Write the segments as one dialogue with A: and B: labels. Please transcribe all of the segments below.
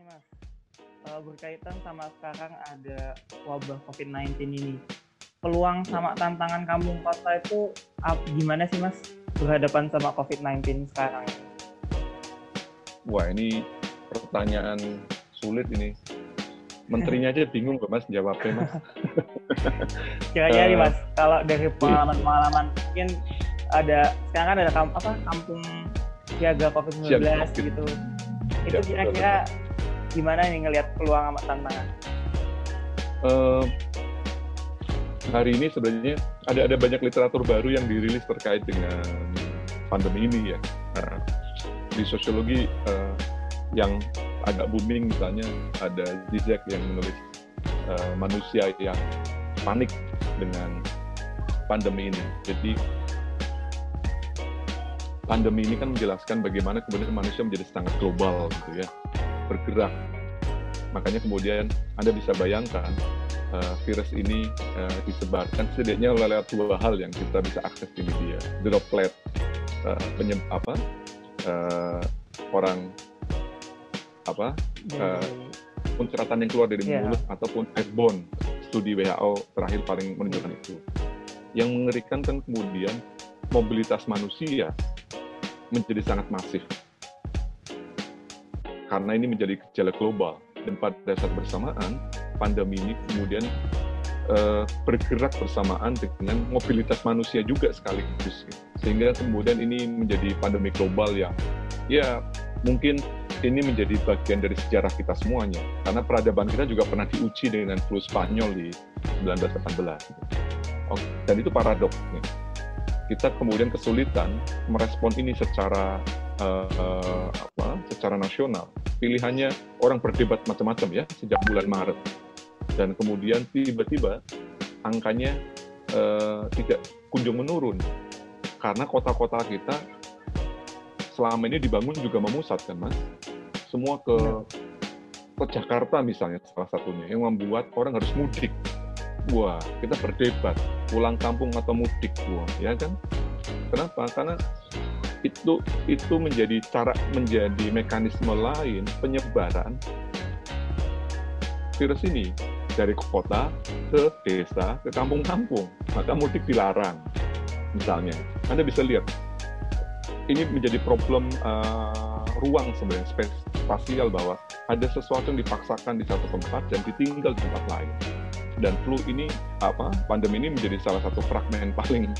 A: nih mas, uh, berkaitan sama sekarang ada wabah COVID-19 ini. Peluang sama tantangan kampung kota itu gimana sih mas berhadapan sama COVID-19 sekarang?
B: Wah ini pertanyaan sulit ini. Menterinya aja bingung kok mas jawabnya mas.
A: Kira-kira nih mas, kalau dari pengalaman-pengalaman mungkin ada sekarang kan ada kamp, apa kampung siaga COVID-19 gitu. Itu kira-kira gimana nih ngelihat peluang sama tantangan?
B: Uh, hari ini sebenarnya ada ada banyak literatur baru yang dirilis terkait dengan pandemi ini ya. Nah, di sosiologi uh, yang agak booming misalnya ada Zizek yang menulis uh, manusia yang panik dengan pandemi ini. Jadi pandemi ini kan menjelaskan bagaimana kemudian manusia menjadi sangat global gitu ya bergerak. Makanya kemudian Anda bisa bayangkan uh, virus ini uh, disebarkan setidaknya lewat dua hal yang kita bisa akses di media. Droplet, uh, penyem, apa, uh, orang apa, uh, yang keluar dari yeah. mulut ataupun airborne. Studi WHO terakhir paling menunjukkan itu. Yang mengerikan kan kemudian mobilitas manusia menjadi sangat masif karena ini menjadi gejala global. Dan pada saat bersamaan pandemi ini kemudian uh, bergerak bersamaan dengan mobilitas manusia juga sekaligus. Sehingga kemudian ini menjadi pandemi global yang ya mungkin ini menjadi bagian dari sejarah kita semuanya. Karena peradaban kita juga pernah diuji dengan flu Spanyol di 1918 oh, dan itu paradoks kita kemudian kesulitan merespon ini secara uh, apa secara nasional. Pilihannya orang berdebat macam-macam ya sejak bulan Maret. Dan kemudian tiba-tiba angkanya uh, tidak kunjung menurun. Karena kota-kota kita selama ini dibangun juga memusat kan mas. Semua ke ke Jakarta misalnya salah satunya yang membuat orang harus mudik. Wah kita berdebat pulang kampung atau mudik wah ya kan? Kenapa? Karena itu itu menjadi cara menjadi mekanisme lain penyebaran virus ini dari kota ke desa ke kampung-kampung. Maka mudik dilarang misalnya. Anda bisa lihat ini menjadi problem uh, ruang sebenarnya spasial bahwa ada sesuatu yang dipaksakan di satu tempat dan ditinggal di tempat lain. Dan flu ini apa pandemi ini menjadi salah satu fragmen paling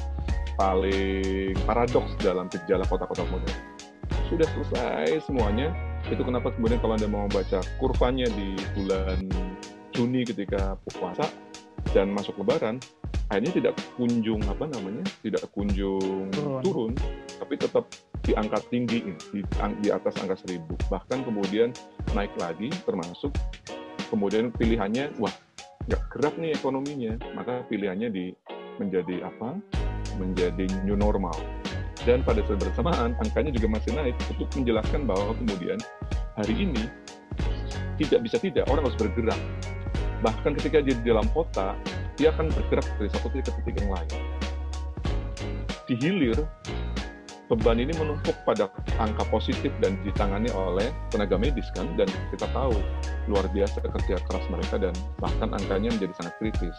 B: paling paradoks dalam gejala kota-kota modern. Sudah selesai semuanya, itu kenapa kemudian kalau Anda mau baca kurvanya di bulan Juni ketika puasa dan masuk lebaran, akhirnya tidak kunjung apa namanya, tidak kunjung turun, turun tapi tetap di angka tinggi di, di atas angka seribu. Bahkan kemudian naik lagi termasuk kemudian pilihannya, wah nggak gerak nih ekonominya, maka pilihannya di menjadi apa menjadi new normal. Dan pada saat bersamaan, angkanya juga masih naik untuk menjelaskan bahwa kemudian hari ini tidak bisa tidak, orang harus bergerak. Bahkan ketika dia di dalam kota, dia akan bergerak dari satu titik ke titik yang lain. Di hilir, beban ini menumpuk pada angka positif dan ditangani oleh tenaga medis kan dan kita tahu luar biasa kerja keras mereka dan bahkan angkanya menjadi sangat kritis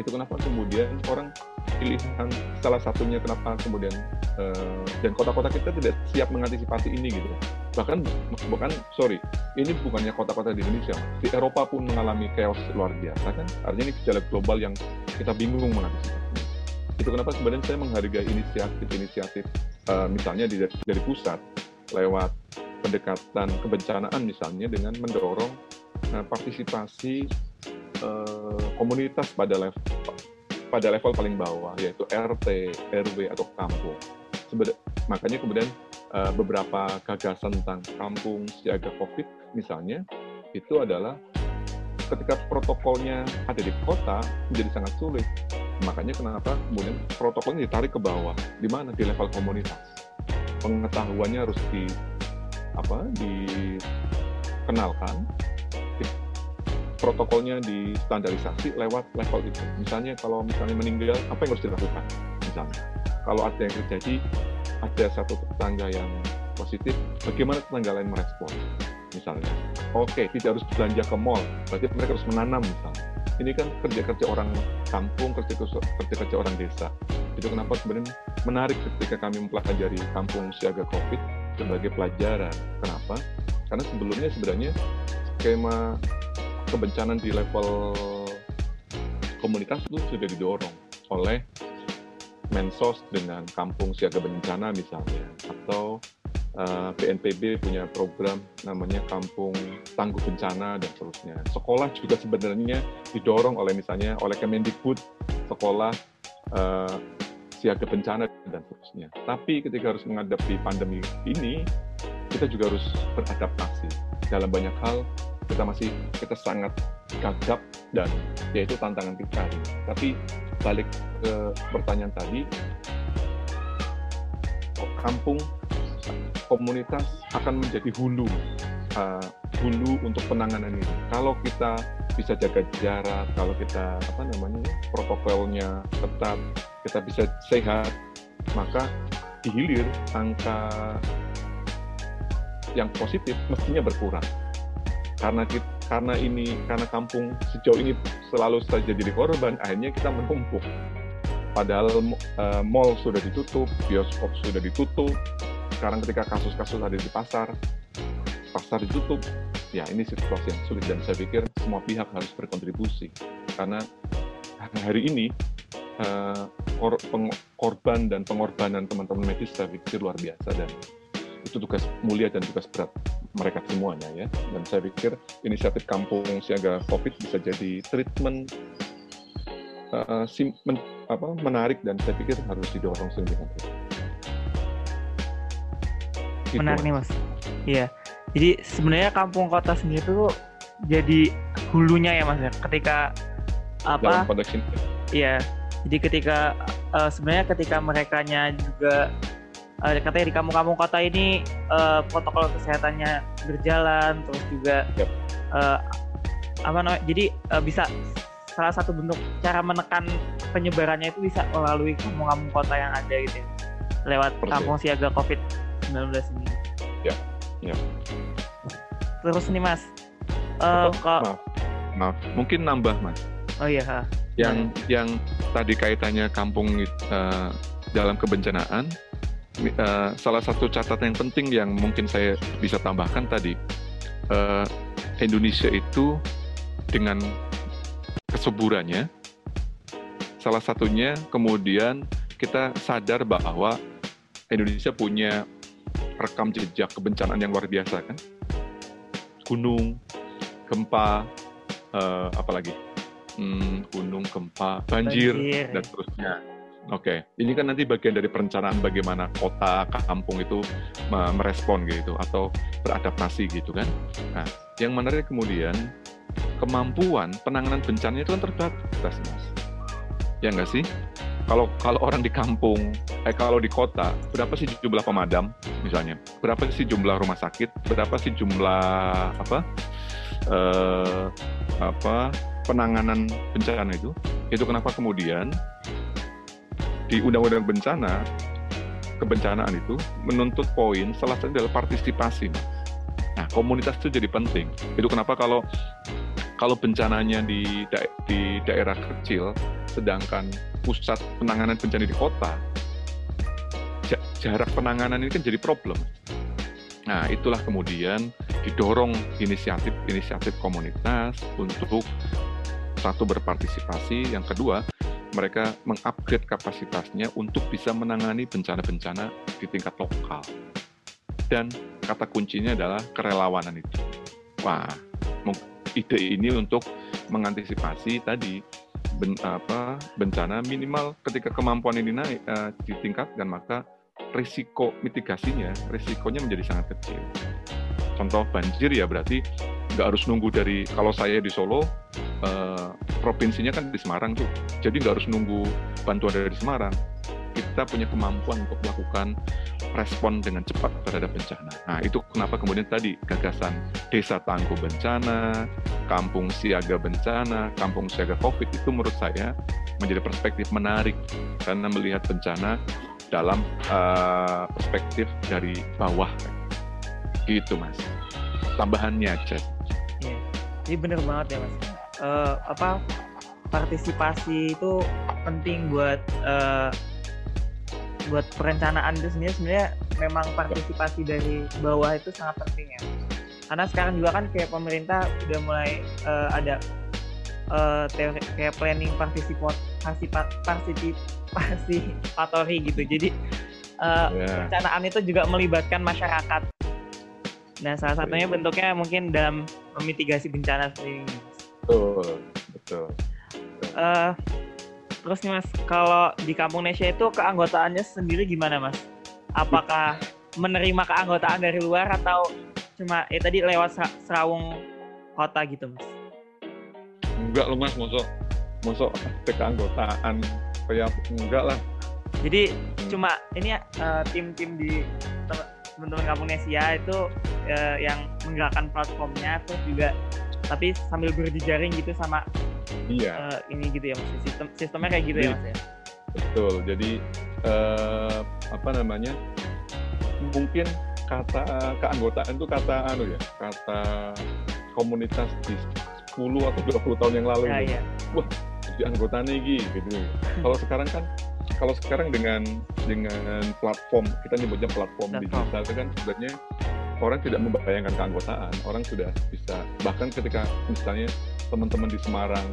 B: itu kenapa kemudian orang pilihan salah satunya kenapa kemudian uh, dan kota-kota kita tidak siap mengantisipasi ini gitu. Bahkan bukan sorry ini bukannya kota-kota di Indonesia di Eropa pun mengalami chaos luar biasa kan? Artinya ini gejala global yang kita bingung mengantisipasi itu kenapa sebenarnya saya menghargai inisiatif-inisiatif uh, misalnya di, dari pusat lewat pendekatan kebencanaan misalnya dengan mendorong uh, partisipasi uh, komunitas pada level pada level paling bawah yaitu RT, RW atau kampung. Sebeda, makanya kemudian uh, beberapa gagasan tentang kampung siaga COVID misalnya itu adalah ketika protokolnya ada di kota menjadi sangat sulit. Makanya kenapa kemudian protokolnya ditarik ke bawah, di mana di level komunitas. Pengetahuannya harus di apa dikenalkan, protokolnya distandarisasi lewat level itu. Misalnya kalau misalnya meninggal, apa yang harus dilakukan? Misalnya, kalau ada yang terjadi, ada satu tetangga yang positif, bagaimana tetangga lain merespon? misalnya. Oke, tidak harus belanja ke mall, berarti mereka harus menanam misalnya. Ini kan kerja-kerja orang kampung, kerja-kerja orang desa. Itu kenapa sebenarnya menarik ketika kami mempelajari kampung siaga COVID sebagai pelajaran. Kenapa? Karena sebelumnya sebenarnya skema kebencanaan di level komunitas itu sudah didorong oleh Mensos dengan kampung siaga bencana misalnya, atau uh, punya program namanya Kampung Tangguh Bencana dan seterusnya. Sekolah juga sebenarnya didorong oleh misalnya oleh Kemendikbud sekolah uh, siaga bencana dan seterusnya. Tapi ketika harus menghadapi pandemi ini, kita juga harus beradaptasi dalam banyak hal. Kita masih kita sangat gagap dan yaitu tantangan kita. Tapi balik ke pertanyaan tadi, kampung komunitas akan menjadi hulu uh, hulu untuk penanganan ini. Kalau kita bisa jaga jarak, kalau kita apa namanya protokolnya ketat, kita bisa sehat, maka di hilir angka yang positif mestinya berkurang. Karena kita, karena ini karena kampung sejauh ini selalu saja jadi korban, akhirnya kita menumpuk. Padahal uh, mall sudah ditutup, bioskop sudah ditutup. Sekarang ketika kasus-kasus ada di pasar, pasar ditutup, ya ini situasi yang sulit dan saya pikir semua pihak harus berkontribusi karena hari ini uh, korban dan pengorbanan teman-teman medis saya pikir luar biasa dan itu tugas mulia dan tugas berat mereka semuanya ya. Dan saya pikir inisiatif Kampung Siaga COVID bisa jadi treatment uh, sim, men, apa, menarik dan saya pikir harus didorong sedemikian rupa.
A: Gitu, Menarik nih mas. Iya. Jadi sebenarnya kampung kota sendiri itu jadi hulunya ya mas ya. Ketika apa? Dalam konteks ini. Iya. Jadi ketika uh, sebenarnya ketika mereka juga uh, katanya di kampung-kampung kota ini uh, protokol kesehatannya berjalan terus juga yep. uh, apa namanya jadi uh, bisa salah satu bentuk cara menekan penyebarannya itu bisa melalui kampung-kampung kota yang ada gitu ya, lewat Persis. kampung siaga covid 19 ini
B: ya ya
A: terus nih mas uh,
B: kok maaf maaf mungkin nambah mas
A: oh iya ha.
B: yang ya. yang tadi kaitannya kampung uh, dalam kebencanaan uh, salah satu catatan yang penting yang mungkin saya bisa tambahkan tadi, uh, Indonesia itu dengan kesuburannya, salah satunya kemudian kita sadar bahwa Indonesia punya rekam jejak kebencanaan yang luar biasa kan, gunung, gempa, uh, apalagi? Hmm, gunung, gempa, banjir, banjir. dan seterusnya Oke, okay. ini kan nanti bagian dari perencanaan bagaimana kota, kampung itu merespon gitu atau beradaptasi gitu kan. Nah, yang menarik kemudian kemampuan penanganan bencana itu kan terbatas, mas. Ya nggak sih? Kalau kalau orang di kampung, eh kalau di kota, berapa sih jumlah pemadam misalnya? Berapa sih jumlah rumah sakit? Berapa sih jumlah apa? Eh, apa penanganan bencana itu? Itu kenapa kemudian di undang-undang bencana kebencanaan itu menuntut poin salah satu adalah partisipasi nah komunitas itu jadi penting. Itu kenapa kalau kalau bencananya di da di daerah kecil sedangkan pusat penanganan bencana di kota jarak penanganan ini kan jadi problem. Nah itulah kemudian didorong inisiatif-inisiatif komunitas untuk satu berpartisipasi yang kedua mereka mengupgrade kapasitasnya untuk bisa menangani bencana-bencana di tingkat lokal. Dan kata kuncinya adalah kerelawanan itu. Wah, ide ini untuk mengantisipasi tadi ben, apa, bencana minimal ketika kemampuan ini naik uh, ditingkatkan maka risiko mitigasinya, risikonya menjadi sangat kecil. Contoh banjir ya berarti nggak harus nunggu dari kalau saya di Solo uh, provinsinya kan di Semarang tuh. Jadi nggak harus nunggu bantuan dari Semarang. Kita punya kemampuan untuk melakukan respon dengan cepat terhadap bencana. Nah, itu kenapa kemudian tadi gagasan desa tangguh bencana, kampung siaga bencana, kampung siaga COVID itu menurut saya menjadi perspektif menarik karena melihat bencana dalam uh, perspektif dari bawah. Gitu, Mas. tambahannya aja.
A: Iya, jadi bener banget ya mas. Uh, apa partisipasi itu penting buat uh, buat perencanaan itu sendiri. Sebenarnya memang partisipasi dari bawah itu sangat penting ya. Karena sekarang juga kan kayak pemerintah udah mulai uh, ada uh, teori kayak planning partisipot partisipasi gitu. Jadi uh, yeah. perencanaan itu juga melibatkan masyarakat. Nah salah satunya bentuknya mungkin dalam memitigasi bencana sendiri
B: betul betul.
A: Uh, terus nih mas kalau di kampung Nesya itu keanggotaannya sendiri gimana mas? Apakah menerima keanggotaan dari luar atau cuma eh tadi lewat serawung kota gitu mas?
B: Enggak loh mas mosok mosok keanggotaan. Kayak enggak lah.
A: Jadi hmm. cuma ini uh, tim-tim di teman-teman kampung Nesia itu uh, yang menggerakkan platformnya terus juga tapi sambil berjejaring gitu sama
B: iya
A: uh, ini gitu ya mas sistem sistemnya kayak gitu ya, jadi, ya mas ya
B: betul jadi uh, apa namanya mungkin kata keanggotaan itu kata anu ya kata komunitas di 10 atau 20 tahun yang lalu ya, gitu. ya. wah jadi anggota nih gitu kalau sekarang kan kalau sekarang dengan dengan platform kita nyebutnya platform, platform. digital itu kan sebenarnya orang tidak membayangkan keanggotaan orang sudah bisa bahkan ketika misalnya teman-teman di Semarang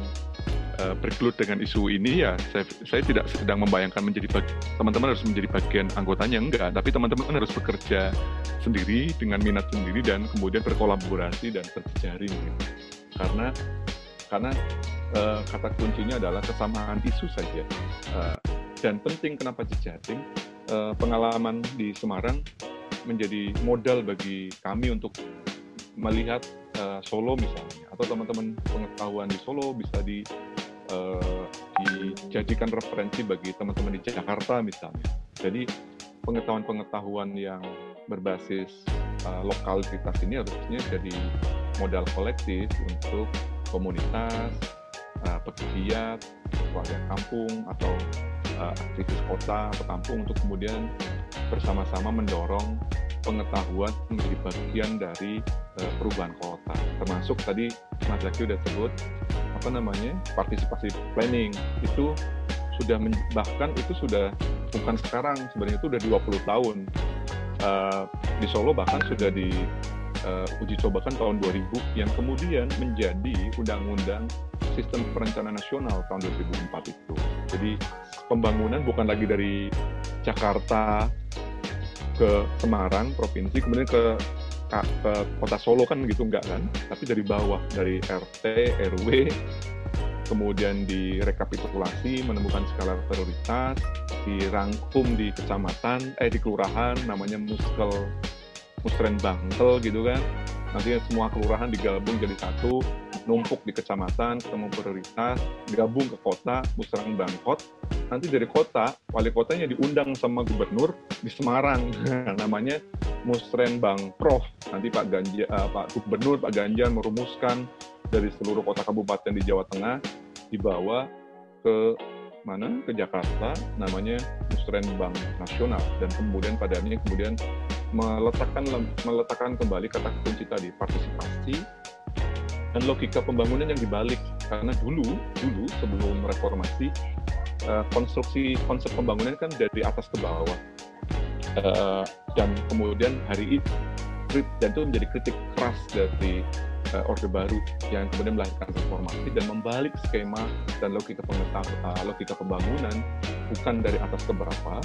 B: uh, bergelut dengan isu ini ya saya, saya tidak sedang membayangkan menjadi teman-teman harus menjadi bagian anggotanya enggak. Tapi teman-teman harus bekerja sendiri dengan minat sendiri dan kemudian berkolaborasi dan berjejaring gitu. karena karena uh, kata kuncinya adalah kesamaan isu saja. Uh, dan penting kenapa jejaring? Uh, pengalaman di Semarang menjadi modal bagi kami untuk melihat uh, Solo misalnya atau teman-teman pengetahuan di Solo bisa di uh, dijadikan referensi bagi teman-teman di Jakarta misalnya. Jadi pengetahuan-pengetahuan yang berbasis uh, lokalitas ini harusnya jadi modal kolektif untuk komunitas, uh, pegiat, warga kampung atau uh, aktivis kota atau kampung untuk kemudian bersama-sama mendorong pengetahuan menjadi bagian dari uh, perubahan kota. Termasuk tadi Mas Zaki sudah sebut apa namanya partisipasi planning itu sudah bahkan itu sudah bukan sekarang sebenarnya itu sudah 20 tahun uh, di Solo bahkan sudah di uh, uji cobakan tahun 2000 yang kemudian menjadi undang-undang sistem perencanaan nasional tahun 2004 itu. Jadi pembangunan bukan lagi dari Jakarta ke Semarang provinsi kemudian ke ke kota Solo kan gitu enggak kan? Tapi dari bawah dari RT RW kemudian direkapitulasi menemukan skala prioritas dirangkum di kecamatan eh di kelurahan namanya muskel musren bangkel gitu kan nanti semua kelurahan digabung jadi satu numpuk di kecamatan ketemu prioritas gabung ke kota musren bangkot. Nanti dari kota wali kotanya diundang sama gubernur di Semarang. Namanya musren bang prof nanti Pak Ganjar uh, Pak Gubernur Pak Ganjar merumuskan dari seluruh kota kabupaten di Jawa Tengah dibawa ke mana? Ke Jakarta namanya Musrenbang Nasional. Dan kemudian pada akhirnya kemudian meletakkan meletakkan kembali kata kunci tadi partisipasi dan logika pembangunan yang dibalik karena dulu dulu sebelum reformasi uh, konstruksi konsep pembangunan kan dari atas ke bawah uh, dan kemudian hari itu dan itu menjadi kritik keras dari uh, Orde Baru yang kemudian melahirkan reformasi dan membalik skema dan logika pengetahuan logika pembangunan bukan dari atas ke bawah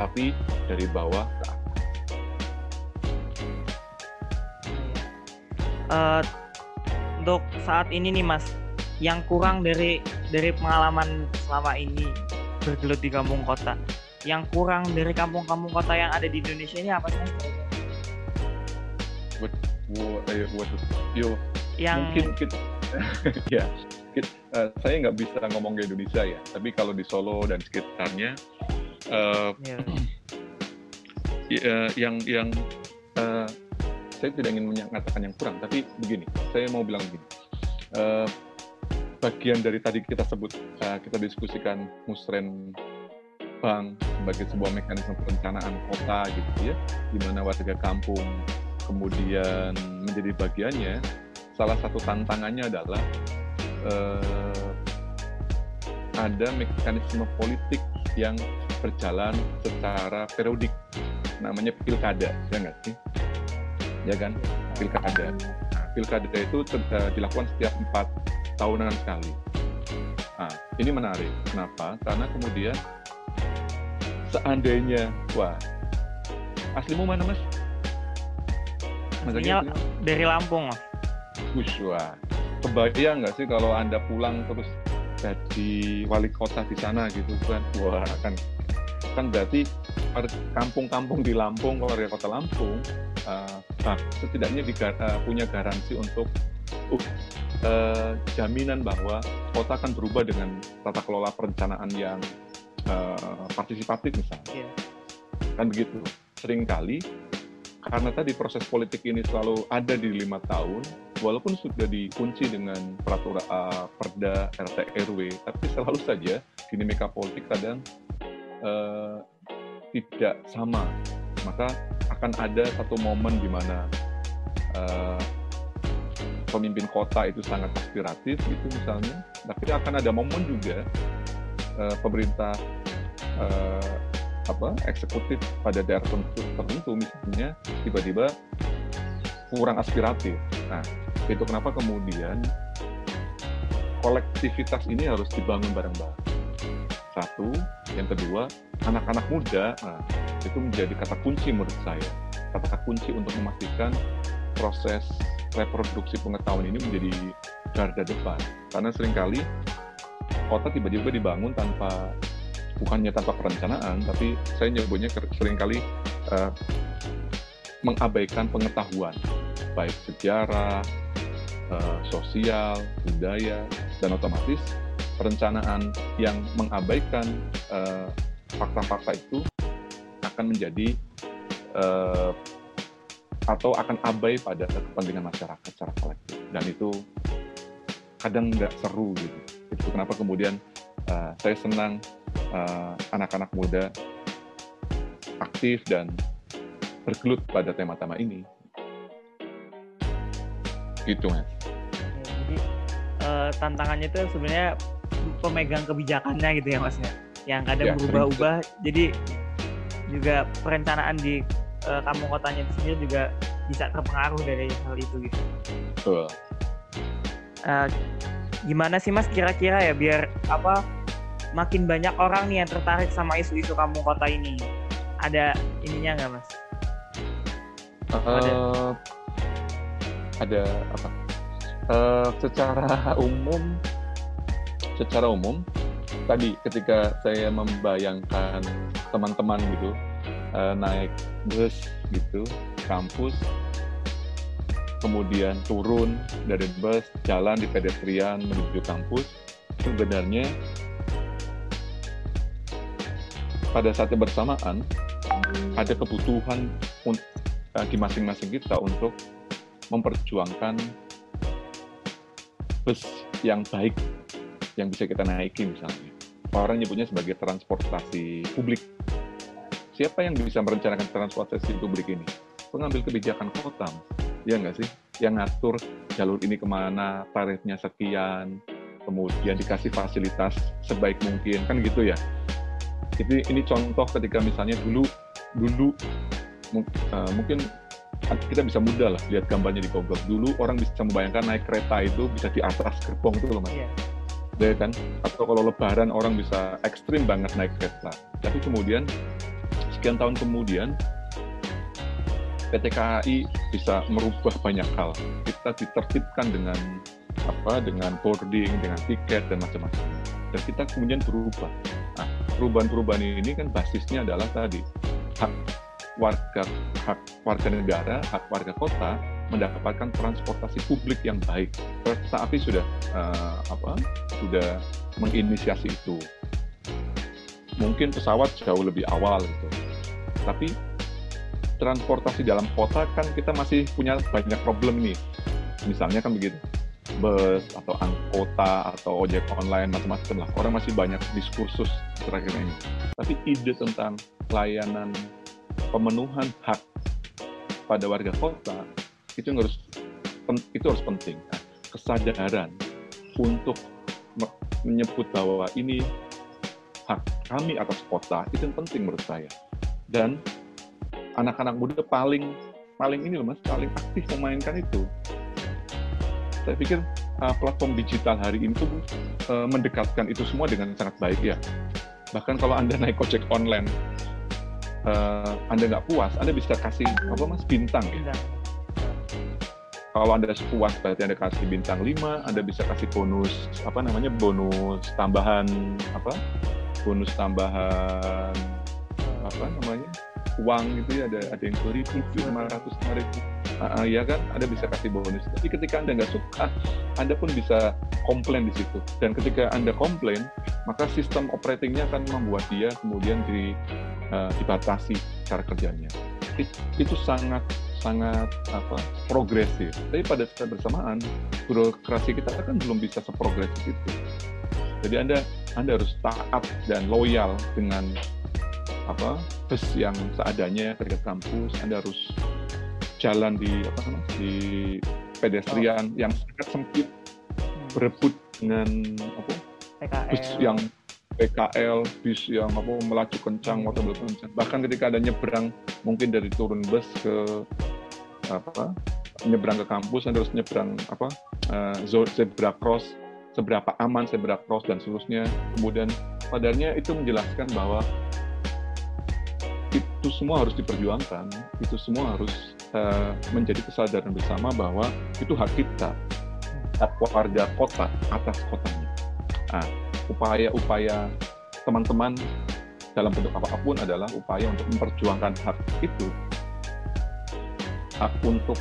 B: tapi dari bawah ke atas.
A: Uh, untuk saat ini nih Mas, yang kurang dari dari pengalaman selama ini bergelut di kampung kota, yang kurang dari kampung-kampung kota yang ada di Indonesia ini apa sih?
B: ayo buat yo yang mungkin kita ya kita, uh, saya nggak bisa ngomong ke Indonesia ya tapi kalau di Solo dan sekitarnya uh, yeah. uh, yang yang saya tidak ingin mengatakan yang kurang tapi begini saya mau bilang begini uh, bagian dari tadi kita sebut uh, kita diskusikan musren bank sebagai sebuah mekanisme perencanaan kota gitu ya di mana warga kampung kemudian menjadi bagiannya, salah satu tantangannya adalah uh, ada mekanisme politik yang berjalan secara periodik, namanya pilkada, ya nggak sih? Ya kan, pilkada. Nah, pilkada itu dilakukan setiap empat tahunan sekali. Nah, ini menarik. Kenapa? Karena kemudian seandainya, wah, aslimu mana mas?
A: Aslinya dari Lampung mas.
B: wah, kebayang nggak sih kalau anda pulang terus jadi wali kota di sana gitu kan? Wah, kan kan berarti kampung-kampung di Lampung, warga kota Lampung, uh, nah, setidaknya di, uh, punya garansi untuk uh, uh, jaminan bahwa kota akan berubah dengan tata kelola perencanaan yang uh, partisipatif misalnya. Yeah. Kan begitu. Seringkali karena tadi proses politik ini selalu ada di lima tahun, walaupun sudah dikunci dengan peraturan uh, perda RT RW, tapi selalu saja dinamika politik kadang uh, tidak sama. Maka akan ada satu momen di mana uh, pemimpin kota itu sangat aspiratif gitu misalnya, tapi akan ada momen juga uh, pemerintah uh, apa eksekutif pada daerah tertentu, tertentu misalnya tiba-tiba kurang aspiratif. Nah, itu kenapa kemudian kolektivitas ini harus dibangun bareng-bareng. Satu, yang kedua, anak-anak muda, nah, itu menjadi kata kunci menurut saya. Kata kunci untuk memastikan proses reproduksi pengetahuan ini menjadi garda depan. Karena sering kali kota tiba-tiba dibangun tanpa bukannya tanpa perencanaan, tapi saya nyebutnya sering kali uh, mengabaikan pengetahuan, baik sejarah, uh, sosial, budaya, dan otomatis perencanaan yang mengabaikan fakta eh, fakta-fakta itu akan menjadi uh, atau akan abai pada kepentingan masyarakat secara kolektif dan itu kadang nggak seru gitu. Itu kenapa kemudian uh, saya senang Eh, anak-anak uh, muda aktif dan bergelut pada tema-tema ini. Gitu, Mas.
A: jadi uh, tantangannya itu sebenarnya pemegang kebijakannya gitu ya, Mas ya. Yang kadang ya, berubah-ubah. Jadi juga perencanaan di uh, kampung kotanya itu sendiri juga bisa terpengaruh dari hal itu gitu.
B: Betul.
A: Uh, gimana sih Mas kira-kira ya biar apa makin banyak orang nih yang tertarik sama isu-isu kampung kota ini. Ada ininya nggak mas?
B: Uh, ada. Ada apa? Uh, secara umum, secara umum tadi ketika saya membayangkan teman-teman gitu uh, naik bus gitu kampus kemudian turun dari bus jalan di pedestrian menuju kampus sebenarnya pada saat yang bersamaan ada kebutuhan uh, di masing-masing kita untuk memperjuangkan bus yang baik yang bisa kita naiki misalnya. Orang nyebutnya sebagai transportasi publik. Siapa yang bisa merencanakan transportasi publik ini? Pengambil kebijakan kota, ya nggak sih? Yang ngatur jalur ini ke mana, tarifnya sekian, kemudian dikasih fasilitas sebaik mungkin, kan gitu ya? Jadi ini contoh ketika misalnya dulu dulu uh, mungkin kita bisa mudah lah lihat gambarnya di Google. Dulu orang bisa membayangkan naik kereta itu bisa di atas gerbong itu loh mas. Yeah. Ya kan? Atau kalau lebaran orang bisa ekstrim banget naik kereta. Tapi kemudian sekian tahun kemudian PT KAI bisa merubah banyak hal. Kita ditertibkan dengan apa dengan boarding, dengan tiket dan macam-macam. Dan kita kemudian berubah. Nah, perubahan-perubahan ini kan basisnya adalah tadi hak warga hak warga negara, hak warga kota mendapatkan transportasi publik yang baik. Kereta api sudah uh, apa? Sudah menginisiasi itu. Mungkin pesawat jauh lebih awal gitu. Tapi transportasi dalam kota kan kita masih punya banyak problem nih. Misalnya kan begitu bus atau angkota atau ojek online macam-macam lah orang masih banyak diskursus terakhir ini tapi ide tentang layanan pemenuhan hak pada warga kota itu harus itu harus penting. Kesadaran untuk menyebut bahwa ini hak kami atas kota itu yang penting menurut saya. Dan anak-anak muda paling paling ini loh mas, paling aktif memainkan itu. Saya pikir uh, platform digital hari ini tuh uh, mendekatkan itu semua dengan sangat baik ya. Bahkan kalau anda naik ojek online, uh, anda nggak puas, anda bisa kasih apa mas bintang ya. Kalau anda puas berarti anda kasih bintang 5, anda bisa kasih bonus apa namanya bonus tambahan apa? Bonus tambahan apa namanya? uang gitu ya ada ada yang seribu lima ratus ribu. Uh, ya kan? Anda bisa kasih bonus. Tapi ketika anda nggak suka anda pun bisa komplain di situ. Dan ketika anda komplain maka sistem operatingnya akan membuat dia kemudian di, uh, dibatasi cara kerjanya. It, itu sangat sangat apa progresif. Tapi pada saat bersamaan birokrasi kita kan belum bisa seprogresif itu jadi anda anda harus taat dan loyal dengan apa bus yang seadanya ke kampus Anda harus jalan di apa namanya di pedestrian oh. yang sangat sempit hmm. berebut dengan apa PKL. bus yang PKL bis yang apa melaju kencang motor belum kencang bahkan ketika ada nyebrang mungkin dari turun bus ke apa nyebrang ke kampus Anda harus nyebrang apa uh, zebra cross seberapa aman zebra cross dan seterusnya kemudian padarnya itu menjelaskan bahwa itu semua harus diperjuangkan, itu semua harus uh, menjadi kesadaran bersama bahwa itu hak kita, hak warga kota atas kotanya. Nah, upaya-upaya teman-teman dalam bentuk apa pun adalah upaya untuk memperjuangkan hak itu, hak untuk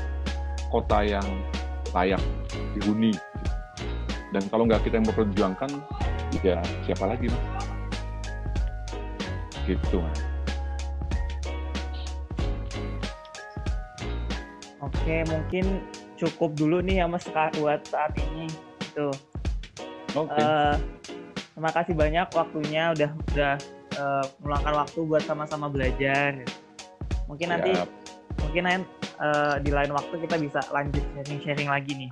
B: kota yang layak dihuni. Dan kalau nggak kita yang memperjuangkan, ya siapa lagi, mas? Gitu, mas.
A: Oke, mungkin cukup dulu nih ya Mas buat saat ini. Gitu. Oke. Okay. Uh, eh, terima kasih banyak waktunya udah udah uh, meluangkan waktu buat sama-sama belajar. Mungkin Siap. nanti mungkin uh, di lain waktu kita bisa lanjut sharing-sharing lagi nih.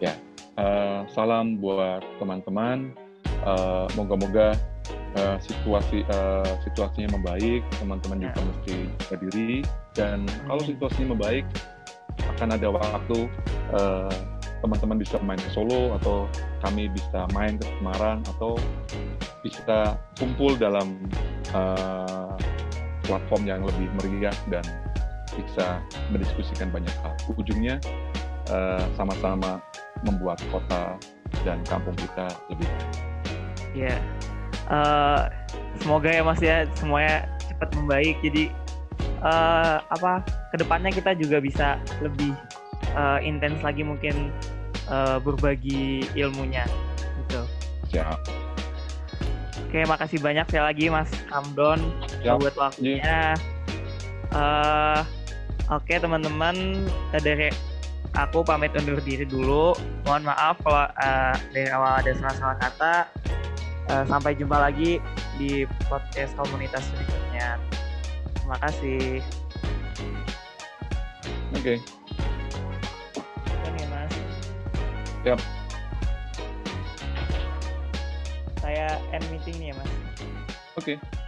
B: Ya. Uh, salam buat teman-teman. Uh, moga-moga uh, situasi uh, situasinya membaik, teman-teman ya. juga mesti berdiri dan hmm. kalau situasinya membaik, akan ada waktu eh, teman-teman bisa main ke Solo atau kami bisa main ke Semarang atau bisa kumpul dalam uh, platform yang lebih meriah dan bisa mendiskusikan banyak hal. Ujungnya uh, sama-sama membuat kota dan kampung kita lebih baik.
A: Ya, uh, semoga ya Mas ya semuanya cepat membaik. Jadi uh, apa ke depannya kita juga bisa lebih uh, intens lagi mungkin uh, berbagi ilmunya gitu.
B: Siap.
A: Oke, makasih banyak sekali lagi Mas Kamdon buat waktunya. Uh, Oke teman-teman dari aku pamit undur diri dulu. Mohon maaf kalau uh, dari awal ada salah-salah kata. Uh, sampai jumpa lagi di podcast komunitas berikutnya. Terima kasih.
B: Oke. Okay.
A: Ini mas.
B: Yap.
A: Saya end meeting nih ya mas.
B: Oke. Okay.